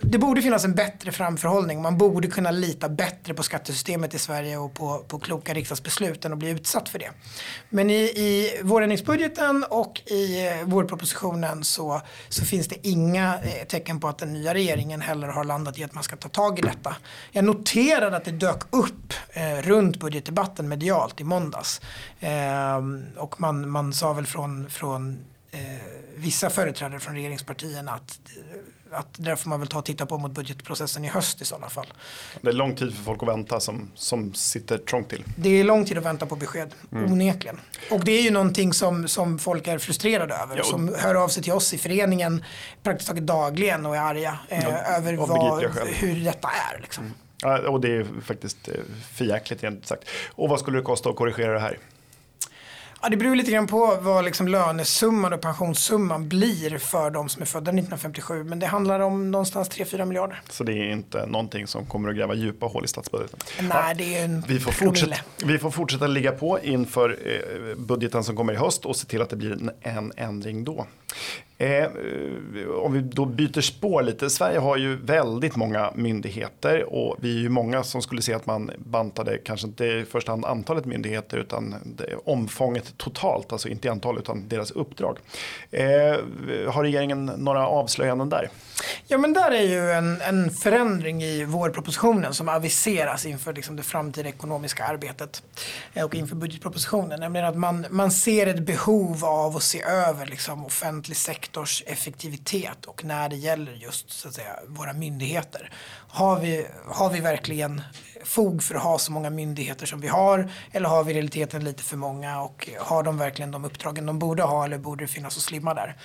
det borde finnas en bättre framförhållning. Man borde kunna lita bättre på skattesystemet i Sverige och på, på kloka riksdagsbeslut än att bli utsatt för det. Men i, i vårändringsbudgeten och i vårpropositionen så, så finns det inga eh, tecken på att den nya regeringen heller har landat i att man ska ta tag i detta. Jag noterade att det dök upp eh, runt budgetdebatten medialt i måndags. Eh, och man, man sa väl från, från vissa företrädare från regeringspartierna att, att där får man väl ta och titta på mot budgetprocessen i höst i sådana fall. Det är lång tid för folk att vänta som, som sitter trångt till. Det är lång tid att vänta på besked, mm. onekligen. Och det är ju någonting som, som folk är frustrerade över. Och... Som hör av sig till oss i föreningen praktiskt taget dagligen och är arga eh, ja, över vad, hur detta är. Liksom. Mm. Ja, och det är faktiskt eh, förjäkligt rent sagt. Och vad skulle det kosta att korrigera det här? Ja, det beror lite grann på vad liksom lönesumman och pensionssumman blir för de som är födda 1957. Men det handlar om någonstans 3-4 miljarder. Så det är inte någonting som kommer att gräva djupa hål i statsbudgeten? Nej, ja, det är en vi får, fortsätta, vi får fortsätta ligga på inför eh, budgeten som kommer i höst och se till att det blir en, en ändring då. Eh, om vi då byter spår lite. Sverige har ju väldigt många myndigheter och vi är ju många som skulle se att man bantade kanske inte i första hand antalet myndigheter utan omfånget totalt, alltså inte i antal utan deras uppdrag. Eh, har regeringen några avslöjanden där? Ja men där är ju en, en förändring i vårpropositionen som aviseras inför liksom det framtida ekonomiska arbetet eh, och inför budgetpropositionen. Nämligen att man, man ser ett behov av att se över liksom offentlig sektors effektivitet och när det gäller just så att säga, våra myndigheter. Har vi, har vi verkligen fog för att ha så många myndigheter som vi har? Eller har vi i realiteten lite för många och har de verkligen de uppdragen de borde ha eller borde det finnas att slimma där?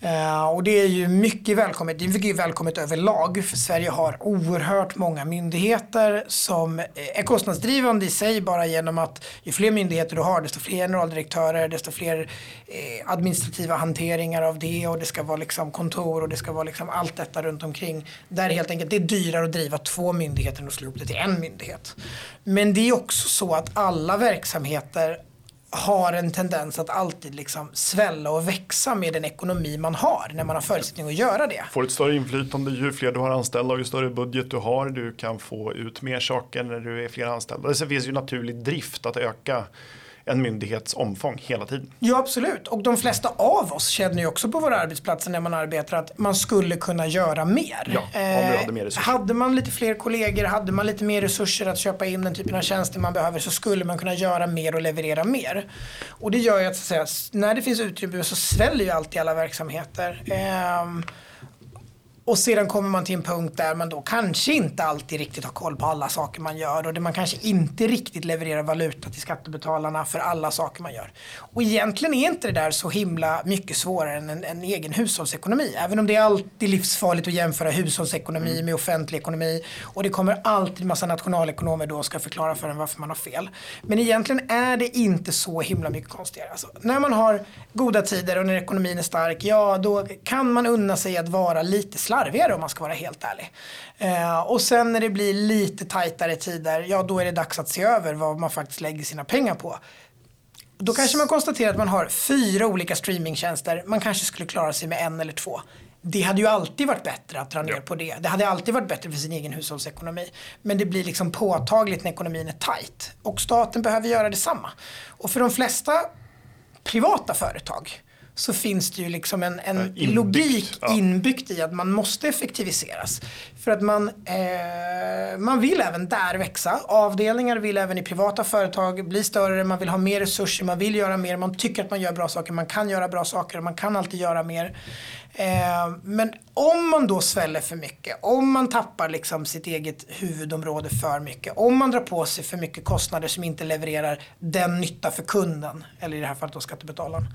Eh, och det är ju mycket välkommet. Det är mycket välkommet överlag för Sverige har oerhört många myndigheter som är kostnadsdrivande i sig bara genom att ju fler myndigheter du har desto fler generaldirektörer, desto fler eh, administrativa hanteringar av det och det ska vara liksom kontor och det ska vara liksom allt detta runt omkring. Där helt enkelt det är dyrare att driva två myndigheter än att slå ihop det till en myndighet. Men det är också så att alla verksamheter har en tendens att alltid liksom svälla och växa med den ekonomi man har när man har förutsättning att göra det. Får ett större inflytande ju fler du har anställda och ju större budget du har. Du kan få ut mer saker när du är fler anställda. Det finns ju naturlig drift att öka en myndighets omfång hela tiden. Ja absolut och de flesta av oss känner ju också på våra arbetsplatser när man arbetar att man skulle kunna göra mer. Ja, om du hade mer resurser. Hade man lite fler kollegor, hade man lite mer resurser att köpa in den typen av tjänster man behöver så skulle man kunna göra mer och leverera mer. Och det gör ju att, att säga, när det finns utrymme så sväller ju alltid alla verksamheter. Och sedan kommer man till en punkt där man då kanske inte alltid riktigt har koll på alla saker man gör och där man kanske inte riktigt levererar valuta till skattebetalarna för alla saker man gör. Och egentligen är inte det där så himla mycket svårare än en, en egen hushållsekonomi. Även om det är alltid livsfarligt att jämföra hushållsekonomi mm. med offentlig ekonomi och det kommer alltid massa nationalekonomer då ska förklara för en varför man har fel. Men egentligen är det inte så himla mycket konstigare. Alltså, när man har goda tider och när ekonomin är stark, ja då kan man unna sig att vara lite slapp slarvigare om man ska vara helt ärlig. Eh, och sen när det blir lite tajtare tider, ja då är det dags att se över vad man faktiskt lägger sina pengar på. Då kanske man konstaterar att man har fyra olika streamingtjänster. Man kanske skulle klara sig med en eller två. Det hade ju alltid varit bättre att dra ner ja. på det. Det hade alltid varit bättre för sin egen hushållsekonomi. Men det blir liksom påtagligt när ekonomin är tajt. Och staten behöver göra detsamma. Och för de flesta privata företag så finns det ju liksom en, en inbyggt, logik ja. inbyggt i att man måste effektiviseras. För att man, eh, man vill även där växa. Avdelningar vill även i privata företag bli större, man vill ha mer resurser, man vill göra mer, man tycker att man gör bra saker, man kan göra bra saker, man kan alltid göra mer. Eh, men om man då sväller för mycket, om man tappar liksom sitt eget huvudområde för mycket, om man drar på sig för mycket kostnader som inte levererar den nytta för kunden, eller i det här fallet då skattebetalaren,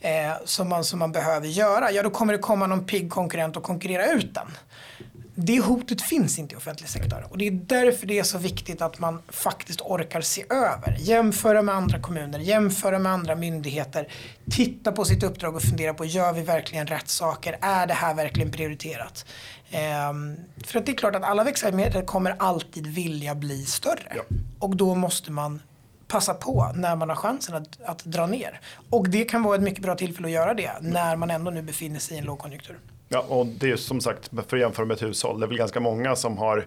eh, som, man, som man behöver göra, ja då kommer det komma någon pigg konkurrent och konkurrera ut den det hotet finns inte i offentlig sektor. Och det är därför det är så viktigt att man faktiskt orkar se över. Jämföra med andra kommuner, jämföra med andra myndigheter. Titta på sitt uppdrag och fundera på, gör vi verkligen rätt saker? Är det här verkligen prioriterat? Ehm, för att det är klart att alla verksamheter kommer alltid vilja bli större. Ja. Och då måste man passa på när man har chansen att, att dra ner. Och det kan vara ett mycket bra tillfälle att göra det när man ändå nu befinner sig i en lågkonjunktur. Ja, och det är som sagt, för att jämföra med ett hushåll, det är väl ganska många som har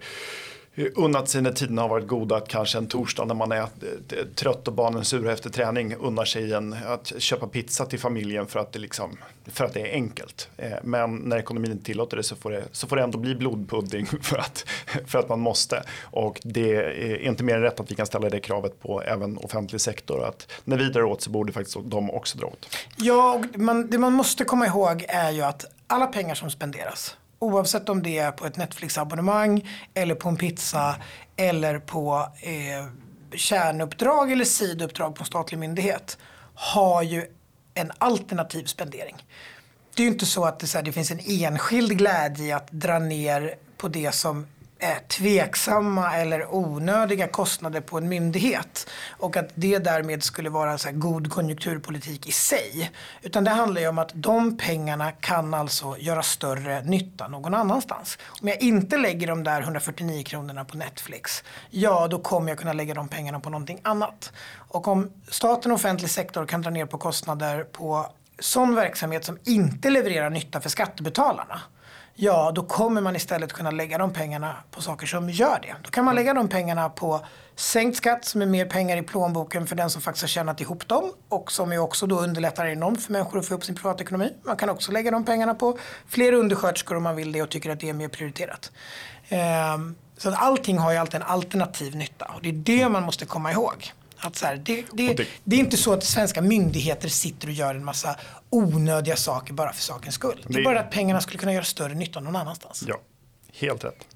unnat sig när tiderna har varit goda att kanske en torsdag när man är eh, eh, trött och barnen sura efter träning unnar sig en, att köpa pizza till familjen för att det, liksom, för att det är enkelt. Eh, men när ekonomin inte tillåter det så får det, så får det ändå bli blodpudding för att, för att man måste. Och det är inte mer än rätt att vi kan ställa det kravet på även offentlig sektor. Att när vi drar åt så borde faktiskt de också dra åt. Ja, och man, det man måste komma ihåg är ju att alla pengar som spenderas Oavsett om det är på ett Netflix-abonnemang eller på en pizza eller på eh, kärnuppdrag eller sidouppdrag på en statlig myndighet har ju en alternativ spendering. Det är ju inte så att det, så här, det finns en enskild glädje i att dra ner på det som tveksamma eller onödiga kostnader på en myndighet. Och att det därmed skulle vara så god konjunkturpolitik i sig. Utan det handlar ju om att de pengarna kan alltså göra större nytta någon annanstans. Om jag inte lägger de där 149 kronorna på Netflix, ja då kommer jag kunna lägga de pengarna på någonting annat. Och om staten och offentlig sektor kan dra ner på kostnader på sån verksamhet som inte levererar nytta för skattebetalarna ja då kommer man istället kunna lägga de pengarna på saker som gör det. Då kan man lägga de pengarna på sänkt skatt som är mer pengar i plånboken för den som faktiskt har tjänat ihop dem och som ju också då underlättar enormt för människor att få upp sin privatekonomi. Man kan också lägga de pengarna på fler undersköterskor om man vill det och tycker att det är mer prioriterat. Um, så att allting har ju alltid en alternativ nytta och det är det man måste komma ihåg. Att så här, det, det, det, är inte så att svenska myndigheter sitter och gör en massa onödiga saker bara för sakens skull. Det är bara att pengarna skulle kunna göra större nytta någon annanstans. Ja, helt rätt.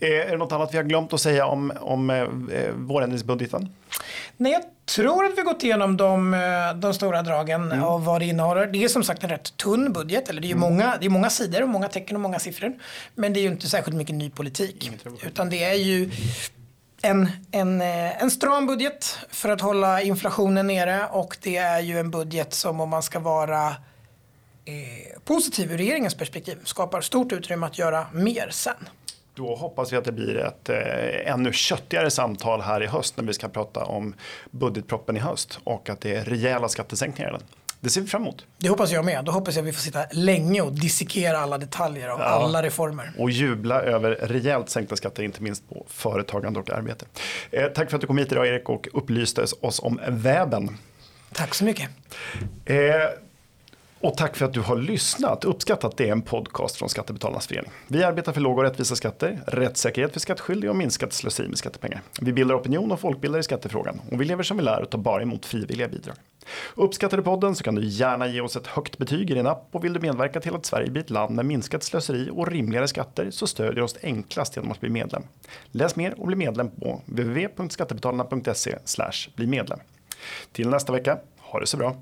Eh, är det något annat vi har glömt att säga om, om eh, vårändringsbudgeten? Nej, jag tror att vi gått igenom de, eh, de stora dragen mm. och vad det innehåller. Det är som sagt en rätt tunn budget. Eller det, är mm. många, det är många sidor och många tecken och många siffror. Men det är ju inte särskilt mycket ny politik. Utan det är ju en, en, eh, en stram budget för att hålla inflationen nere och det är ju en budget som om man ska vara eh, positiv ur regeringens perspektiv skapar stort utrymme att göra mer sen. Då hoppas vi att det blir ett eh, ännu köttigare samtal här i höst när vi ska prata om budgetproppen i höst och att det är rejäla skattesänkningar i den. Det ser vi fram emot. Det hoppas jag med. Då hoppas jag att vi får sitta länge och dissekera alla detaljer av ja. alla reformer. Och jubla över rejält sänkta skatter, inte minst på företagande och arbete. Eh, tack för att du kom hit idag Erik och upplyste oss om webben. Tack så mycket. Eh, och tack för att du har lyssnat. Uppskattat det är en podcast från Skattebetalarnas förening. Vi arbetar för låga och rättvisa skatter, rättssäkerhet för skattskyldiga och minskat slöseri med skattepengar. Vi bildar opinion och folkbildar i skattefrågan och vi lever som vi lär och tar bara emot frivilliga bidrag. Uppskattar du podden så kan du gärna ge oss ett högt betyg i din app och vill du medverka till att Sverige blir ett land med minskat slöseri och rimligare skatter så stödjer oss enklast genom att bli medlem. Läs mer och bli medlem på www.skattebetalarna.se bli medlem. Till nästa vecka, ha det så bra!